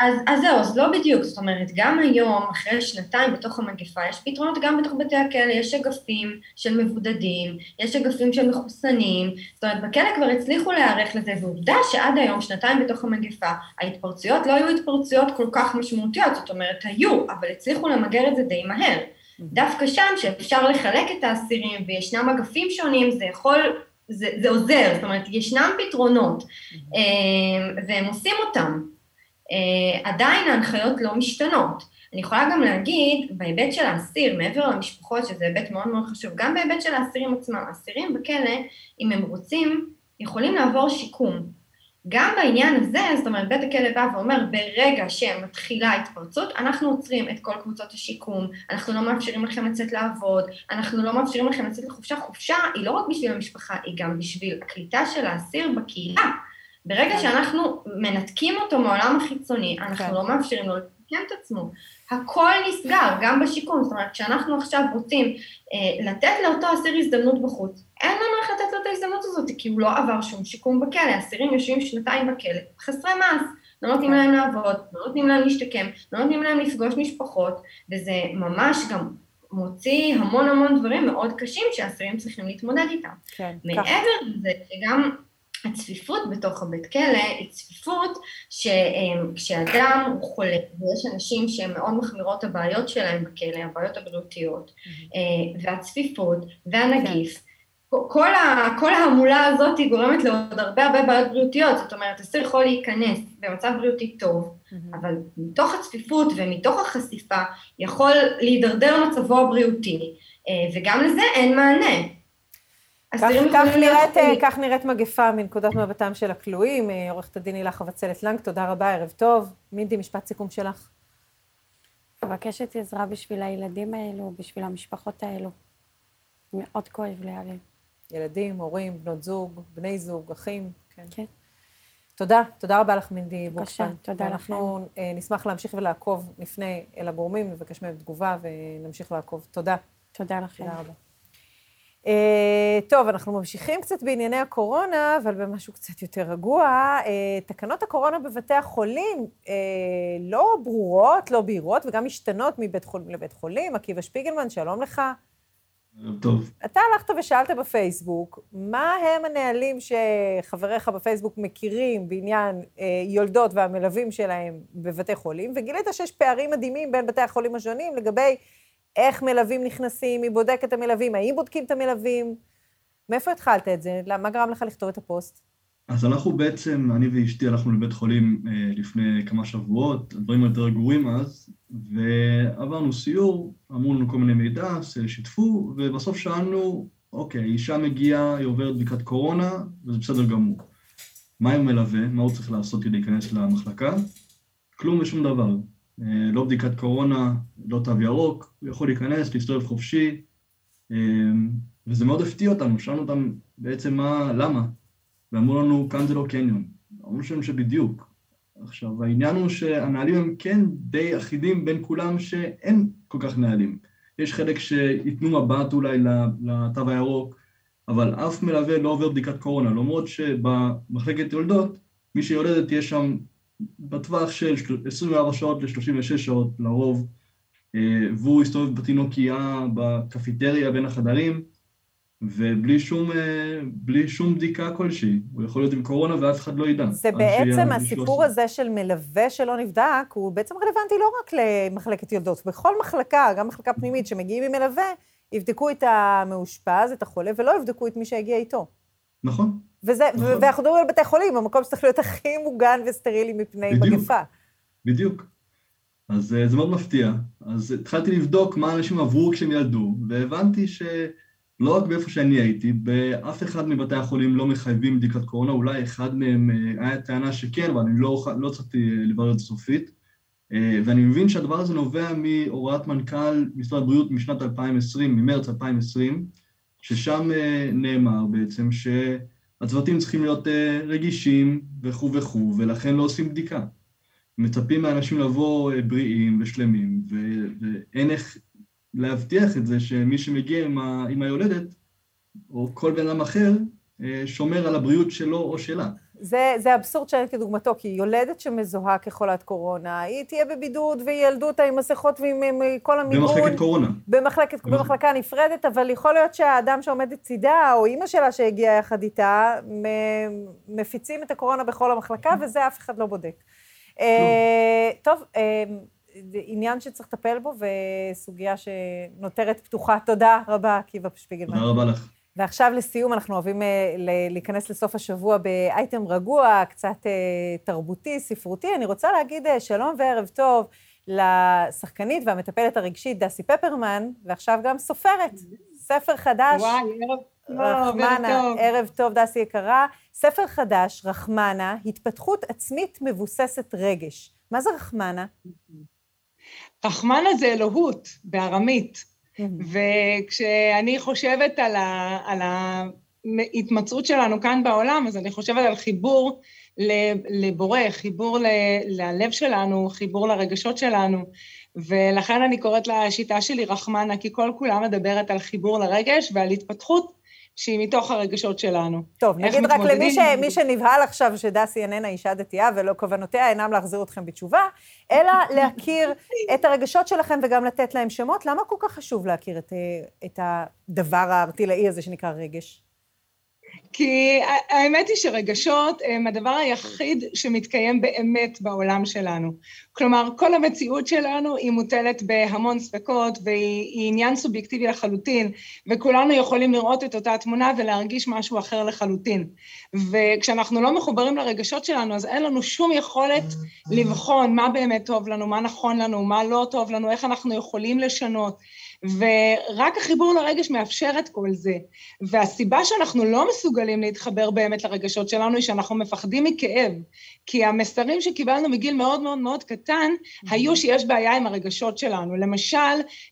אז, אז זהו, אז לא בדיוק, זאת אומרת, גם היום, אחרי שנתיים בתוך המגפה, יש פתרונות גם בתוך בתי הכלא, יש אגפים של מבודדים, יש אגפים של מחוסנים, זאת אומרת, בכלא כבר הצליחו להיערך לזה, ועובדה שעד היום, שנתיים בתוך המגפה, ההתפרצויות לא היו התפרצויות כל כך משמעותיות, זאת אומרת, היו, אבל הצליחו למגר את זה די מהר. דווקא שם, שאפשר לחלק את האסירים, וישנם אגפים שונים, זה יכול, זה, זה עוזר, זאת אומרת, ישנם פתרונות, אה, והם עושים אותם. אה, עדיין ההנחיות לא משתנות. אני יכולה גם להגיד, בהיבט של האסיר, מעבר למשפחות, שזה היבט מאוד מאוד חשוב, גם בהיבט של האסירים עצמם, האסירים בכלא, אם הם רוצים, יכולים לעבור שיקום. גם בעניין הזה, זאת אומרת, בית הכלא בא ואומר, ברגע שמתחילה התפרצות, אנחנו עוצרים את כל קבוצות השיקום, אנחנו לא מאפשרים לכם לצאת לעבוד, אנחנו לא מאפשרים לכם לצאת לחופשה. חופשה היא לא רק בשביל המשפחה, היא גם בשביל הקליטה של האסיר בקהילה. ברגע כן. שאנחנו מנתקים אותו מהעולם החיצוני, אנחנו כן. לא מאפשרים לו לתקן את עצמו. הכל נסגר, גם בשיקום. זאת אומרת, כשאנחנו עכשיו רוצים אה, לתת לאותו אסיר הזדמנות בחוץ, אין לנו איך לתת לו את ההזדמנות הזאת, כי הוא לא עבר שום שיקום בכלא. אסירים יושבים שנתיים בכלא, חסרי מעש. לא נותנים כן. להם לעבוד, לא נותנים להם להשתקם, לא נותנים להם לפגוש משפחות, וזה ממש גם מוציא המון המון דברים מאוד קשים שהאסירים צריכים להתמודד איתם. כן. מעבר לזה, שגם הצפיפות בתוך הבית כלא היא צפיפות שכשאדם הוא חולה, ויש אנשים שהן מאוד מחמירות הבעיות שלהם בכלא, הבעיות הבריאותיות, אה, והצפיפות, והנגיף, כל, ה, כל ההמולה הזאת היא גורמת לעוד הרבה הרבה בעיות בריאותיות, זאת אומרת, אסיר יכול להיכנס במצב בריאותי טוב, אבל מתוך הצפיפות ומתוך החשיפה יכול להידרדר מצבו הבריאותי, אה, וגם לזה אין מענה. כך, כך, נראית, אה. כך נראית מגפה מנקודת מבטם של הכלואים. אה, עורכת הדין הילה חבצלת לנג, תודה רבה, ערב טוב. מינדי, משפט סיכום שלך. מבקשת עזרה בשביל הילדים האלו, בשביל המשפחות האלו. מאוד כואב עליהם. ילדים, הורים, בנות זוג, בני זוג, אחים. כן. כן. תודה, תודה רבה לך, מינדי בבקשה, בוקשטיין. תודה אנחנו אה, נשמח להמשיך ולעקוב, נפנה אל הגורמים, נבקש מהם תגובה ונמשיך לעקוב. תודה. תודה לכם. תודה רבה. Uh, טוב, אנחנו ממשיכים קצת בענייני הקורונה, אבל במשהו קצת יותר רגוע. Uh, תקנות הקורונה בבתי החולים uh, לא ברורות, לא בהירות, וגם משתנות מבית חולים לבית חולים. עקיבא שפיגלמן, שלום לך. טוב. אתה הלכת ושאלת בפייסבוק, מה הם הנהלים שחבריך בפייסבוק מכירים בעניין אה, יולדות והמלווים שלהם בבתי חולים, וגילית שיש פערים מדהימים בין בתי החולים השונים לגבי איך מלווים נכנסים, מי בודק את המלווים, האם בודקים את המלווים? מאיפה התחלת את זה? מה גרם לך לכתוב את הפוסט? אז אנחנו בעצם, אני ואשתי הלכנו לבית חולים אה, לפני כמה שבועות, הדברים יותר גרועים אז, ועברנו סיור, אמרו לנו כל מיני מידע, שיתפו, ובסוף שאלנו, אוקיי, אישה מגיעה, היא עוברת בדיקת קורונה, וזה בסדר גמור. מה עם מלווה? מה הוא צריך לעשות כדי להיכנס למחלקה? כלום ושום דבר. אה, לא בדיקת קורונה, לא תו ירוק, הוא יכול להיכנס, להסתובב חופשי, אה, וזה מאוד הפתיע אותנו, שאלנו אותם בעצם מה, למה? ואמרו לנו, כאן זה לא קניון. אמרו שם שבדיוק. עכשיו, העניין הוא שהנהלים הם כן די אחידים בין כולם שאין כל כך נהלים. יש חלק שייתנו מבט אולי לתו הירוק, אבל אף מלווה לא עובר בדיקת קורונה, למרות שבמחלקת יולדות, מי שיולדת יש שם בטווח של 24 שעות ל-36 שעות לרוב, אה, והוא יסתובב בתינוקייה, בקפיטריה בין החדרים, ובלי שום, אה, בלי שום בדיקה כלשהי. הוא יכול להיות עם קורונה ואף אחד לא ידע. זה בעצם הסיפור הזה של מלווה שלא נבדק, הוא בעצם רלוונטי לא רק למחלקת יולדות, בכל מחלקה, גם מחלקה פנימית שמגיעים עם מלווה, יבדקו את המאושפז, את החולה, ולא יבדקו את מי שהגיע איתו. נכון. וזה, נכון. ואנחנו מדברים על בתי חולים, המקום שצריך להיות הכי מוגן וסטרילי מפני בדיוק, מגפה. בדיוק. אז אה, זה מאוד מפתיע. אז התחלתי לבדוק מה אנשים עברו כשהם ילדו, והבנתי ש... לא רק באיפה שאני הייתי, באף אחד מבתי החולים לא מחייבים בדיקת קורונה, אולי אחד מהם אה, היה טענה שכן, אבל אני לא, לא הצלחתי לא לברר את זה סופית. אה, ואני מבין שהדבר הזה נובע מהוראת מנכ"ל משרד הבריאות משנת 2020, ממרץ 2020, ששם אה, נאמר בעצם שהצוותים צריכים להיות רגישים וכו' וכו', ולכן לא עושים בדיקה. מצפים מאנשים לבוא בריאים ושלמים, ואין איך להבטיח את זה שמי שמגיע עם, ה, עם היולדת, או כל בן אדם אחר, אה, שומר על הבריאות שלו או שלה. זה, זה אבסורד שאין כדוגמתו, כי יולדת שמזוהה כחולת קורונה, היא תהיה בבידוד וילדו אותה עם מסכות ועם עם כל המיגון. במחלקת קורונה. במחלקת, במחלקה נפרדת, אבל יכול להיות שהאדם שעומד לצידה, או אימא שלה שהגיעה יחד איתה, מפיצים את הקורונה בכל המחלקה, וזה אף אחד לא בודק. אה, טוב, אה, עניין שצריך לטפל בו, וסוגיה שנותרת פתוחה. תודה רבה, עקיבא שפיגלמן. תודה רבה לך. ועכשיו לסיום, אנחנו אוהבים אה, להיכנס לסוף השבוע באייטם רגוע, קצת אה, תרבותי, ספרותי. אני רוצה להגיד אה, שלום וערב טוב לשחקנית והמטפלת הרגשית דסי פפרמן, ועכשיו גם סופרת. ספר חדש. וואי, ערב טוב, רחמנה, טוב. ערב טוב, דסי יקרה. ספר חדש, רחמנה, התפתחות עצמית מבוססת רגש. מה זה רחמנה? רחמנה זה אלוהות בארמית, וכשאני חושבת על, ה, על ההתמצאות שלנו כאן בעולם, אז אני חושבת על חיבור לבורא, חיבור ל, ללב שלנו, חיבור לרגשות שלנו, ולכן אני קוראת לשיטה שלי רחמנה, כי כל כולה מדברת על חיבור לרגש ועל התפתחות שהיא מתוך הרגשות שלנו. טוב, נגיד רק למי ש, מי שנבהל עכשיו שדסי איננה אישה דתייה ולא כוונותיה אינם להחזיר אתכם בתשובה, אלא [LAUGHS] להכיר את הרגשות שלכם וגם לתת להם שמות. למה כל כך חשוב להכיר את, את הדבר הארטילאי הזה שנקרא רגש? כי האמת היא שרגשות הם הדבר היחיד שמתקיים באמת בעולם שלנו. כלומר, כל המציאות שלנו היא מוטלת בהמון ספקות והיא עניין סובייקטיבי לחלוטין, וכולנו יכולים לראות את אותה תמונה ולהרגיש משהו אחר לחלוטין. וכשאנחנו לא מחוברים לרגשות שלנו, אז אין לנו שום יכולת לבחון מה באמת טוב לנו, מה נכון לנו, מה לא טוב לנו, איך אנחנו יכולים לשנות. ורק החיבור לרגש מאפשר את כל זה. והסיבה שאנחנו לא מסוגלים להתחבר באמת לרגשות שלנו היא שאנחנו מפחדים מכאב. כי המסרים שקיבלנו מגיל מאוד מאוד מאוד קטן, היו שיש בעיה עם הרגשות שלנו. למשל,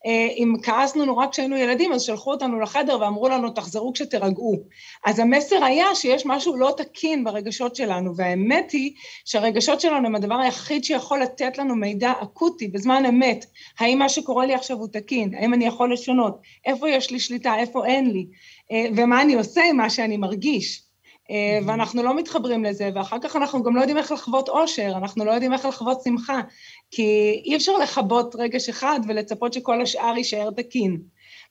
אה, אם כעסנו נורא כשהיינו ילדים, אז שלחו אותנו לחדר ואמרו לנו, תחזרו כשתירגעו. אז המסר היה שיש משהו לא תקין ברגשות שלנו, והאמת היא שהרגשות שלנו הם הדבר היחיד שיכול לתת לנו מידע אקוטי בזמן אמת. האם מה שקורה לי עכשיו הוא תקין? האם אני יכול לשנות? איפה יש לי שליטה? איפה אין לי? אה, ומה אני עושה עם מה שאני מרגיש? אה, ואנחנו לא מתחברים לזה, ואחר כך אנחנו גם לא יודעים איך לחוות אושר, אנחנו לא יודעים איך לחוות שמחה, כי אי אפשר לכבות רגש אחד ולצפות שכל השאר יישאר תקין.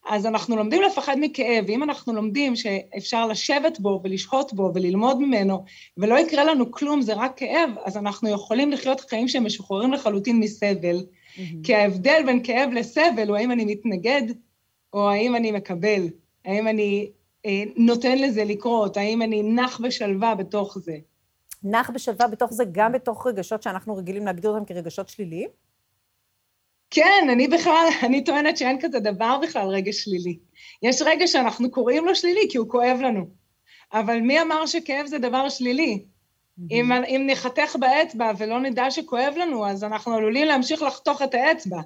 אז אנחנו לומדים לפחד מכאב, ואם אנחנו לומדים שאפשר לשבת בו ולשהות בו וללמוד ממנו, ולא יקרה לנו כלום, זה רק כאב, אז אנחנו יכולים לחיות חיים שהם משוחררים לחלוטין מסבל. כי ההבדל בין כאב לסבל הוא האם אני מתנגד או האם אני מקבל, האם אני אה, נותן לזה לקרות, האם אני נח בשלווה בתוך זה. נח בשלווה בתוך זה, גם בתוך רגשות שאנחנו רגילים להגדיר אותם כרגשות שליליים? כן, אני בכלל, [LAUGHS] אני טוענת שאין כזה דבר בכלל רגש שלילי. יש רגש שאנחנו קוראים לו שלילי כי הוא כואב לנו. אבל מי אמר שכאב זה דבר שלילי? אם, אם נחתך באצבע ולא נדע שכואב לנו, אז אנחנו עלולים להמשיך לחתוך את האצבע.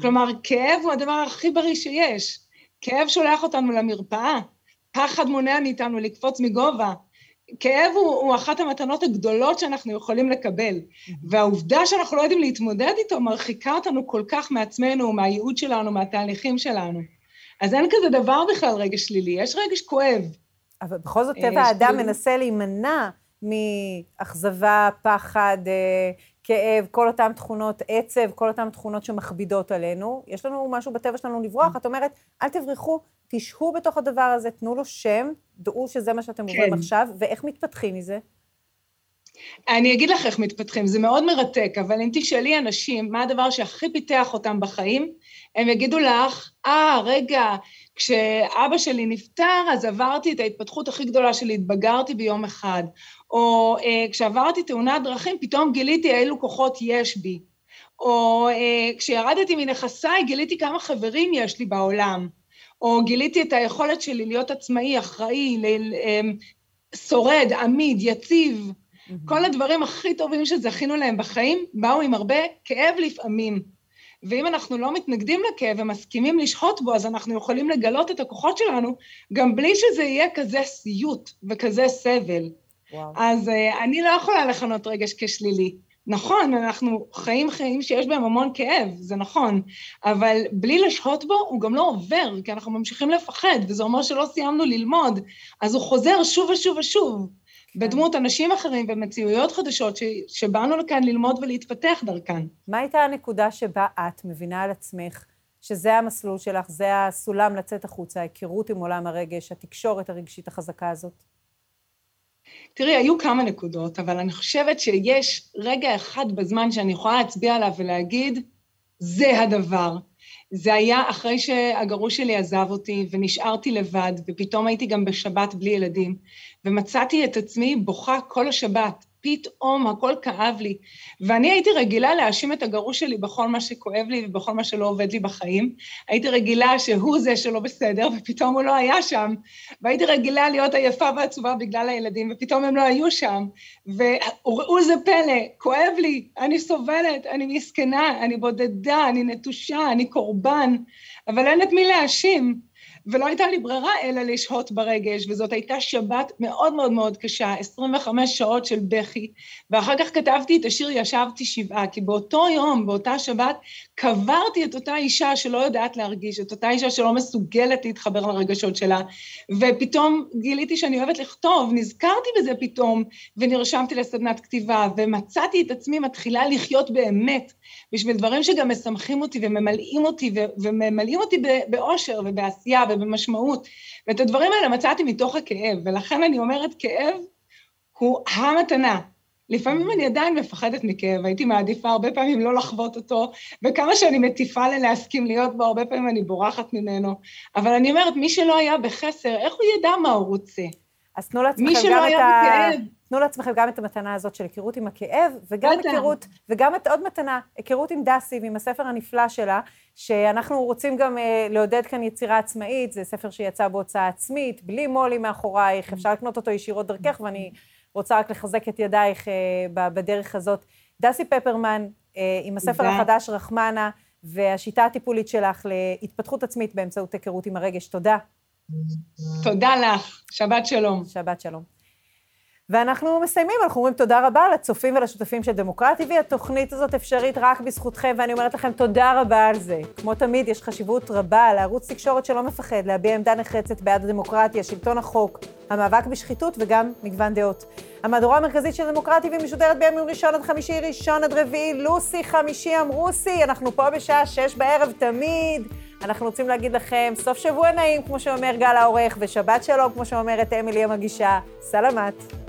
כלומר, כאב הוא הדבר הכי בריא שיש. כאב שולח אותנו למרפאה, פחד מונע מאיתנו לקפוץ מגובה. כאב הוא, הוא אחת המתנות הגדולות שאנחנו יכולים לקבל, והעובדה שאנחנו לא יודעים להתמודד איתו מרחיקה אותנו כל כך מעצמנו, מהייעוד שלנו, מהתהליכים שלנו. אז אין כזה דבר בכלל רגש שלילי, יש רגש כואב. אבל בכל זאת טבע האדם מנסה להימנע מאכזבה, פחד, אה, כאב, כל אותן תכונות, עצב, כל אותן תכונות שמכבידות עלינו. יש לנו משהו בטבע שלנו לברוח, את אומרת, אל תברחו, תשהו בתוך הדבר הזה, תנו לו שם, דעו שזה מה שאתם עוברים כן. עכשיו, ואיך מתפתחים מזה? אני אגיד לך איך מתפתחים, זה מאוד מרתק, אבל אם תשאלי אנשים מה הדבר שהכי פיתח אותם בחיים, הם יגידו לך, אה, ah, רגע, כשאבא שלי נפטר, אז עברתי את ההתפתחות הכי גדולה שלי, התבגרתי ביום אחד. או אה, כשעברתי תאונת דרכים, פתאום גיליתי אילו כוחות יש בי. או אה, כשירדתי מנכסיי, גיליתי כמה חברים יש לי בעולם. או גיליתי את היכולת שלי להיות עצמאי, אחראי, ל, אה, שורד, עמיד, יציב. Mm-hmm. כל הדברים הכי טובים שזכינו להם בחיים, באו עם הרבה כאב לפעמים. ואם אנחנו לא מתנגדים לכאב ומסכימים לשהות בו, אז אנחנו יכולים לגלות את הכוחות שלנו, גם בלי שזה יהיה כזה סיוט וכזה סבל. וואו. אז uh, אני לא יכולה לכנות רגש כשלילי. נכון, אנחנו חיים חיים שיש בהם המון כאב, זה נכון, אבל בלי לשהות בו, הוא גם לא עובר, כי אנחנו ממשיכים לפחד, וזה אומר שלא סיימנו ללמוד, אז הוא חוזר שוב ושוב ושוב. בדמות אנשים אחרים ומציאויות חדשות ש, שבאנו לכאן ללמוד ולהתפתח דרכן. מה הייתה הנקודה שבה את מבינה על עצמך שזה המסלול שלך, זה הסולם לצאת החוצה, ההיכרות עם עולם הרגש, התקשורת הרגשית החזקה הזאת? תראי, היו כמה נקודות, אבל אני חושבת שיש רגע אחד בזמן שאני יכולה להצביע עליו ולהגיד, זה הדבר. זה היה אחרי שהגרוש שלי עזב אותי ונשארתי לבד, ופתאום הייתי גם בשבת בלי ילדים, ומצאתי את עצמי בוכה כל השבת. פתאום הכל כאב לי. ואני הייתי רגילה להאשים את הגרוש שלי בכל מה שכואב לי ובכל מה שלא עובד לי בחיים. הייתי רגילה שהוא זה שלא בסדר, ופתאום הוא לא היה שם. והייתי רגילה להיות עייפה ועצובה בגלל הילדים, ופתאום הם לא היו שם. וראו זה פלא, כואב לי, אני סובלת, אני מסכנה, אני בודדה, אני נטושה, אני קורבן, אבל אין את מי להאשים. ולא הייתה לי ברירה אלא לשהות ברגש, וזאת הייתה שבת מאוד מאוד מאוד קשה, 25 שעות של בכי, ואחר כך כתבתי את השיר ישבתי שבעה, כי באותו יום, באותה שבת, קברתי את אותה אישה שלא יודעת להרגיש, את אותה אישה שלא מסוגלת להתחבר לרגשות שלה, ופתאום גיליתי שאני אוהבת לכתוב, נזכרתי בזה פתאום, ונרשמתי לסדנת כתיבה, ומצאתי את עצמי מתחילה לחיות באמת, בשביל דברים שגם משמחים אותי וממלאים אותי, וממלאים אותי באושר ובעשייה ובמשמעות. ואת הדברים האלה מצאתי מתוך הכאב, ולכן אני אומרת, כאב הוא המתנה. לפעמים אני עדיין מפחדת מכאב, הייתי מעדיפה הרבה פעמים לא לחוות אותו, וכמה שאני מטיפה ללהסכים להיות בו, הרבה פעמים אני בורחת ממנו. אבל אני אומרת, מי שלא היה בחסר, איך הוא ידע מה הוא רוצה? אז תנו לעצמכם גם את ה... בכאב. תנו לעצמכם גם את המתנה הזאת של היכרות עם הכאב, וגם. היכרות, וגם את עוד מתנה, היכרות עם דסי ועם הספר הנפלא שלה, שאנחנו רוצים גם uh, לעודד כאן יצירה עצמאית, זה ספר שיצא בהוצאה עצמית, בלי מו"לי מאחורייך, אפשר לקנות אותו ישירות דרכך, ואני רוצה רק לחזק את ידייך uh, בדרך הזאת. דסי פפרמן, uh, עם הספר החדש רחמנה, והשיטה הטיפולית שלך להתפתחות עצמית באמצעות היכרות עם הרגש. תודה. תודה לך, שבת שלום. שבת שלום. ואנחנו מסיימים, אנחנו אומרים תודה רבה לצופים ולשותפים של דמוקרטי, והתוכנית הזאת אפשרית רק בזכותכם, ואני אומרת לכם תודה רבה על זה. כמו תמיד, יש חשיבות רבה לערוץ תקשורת שלא מפחד להביע עמדה נחרצת בעד הדמוקרטיה, שלטון החוק, המאבק בשחיתות וגם מגוון דעות. המהדורה המרכזית של דמוקרטי והיא משודרת בימים ראשון עד חמישי, ראשון עד רביעי, לוסי, חמישי, אמרוסי, אנחנו פה בשעה שש בערב תמיד. אנחנו רוצים להגיד לכם סוף שבוע נעים, כמו שאומר גל העורך, ושבת שלום, כמו שאומרת אמילי המגישה. סלמת.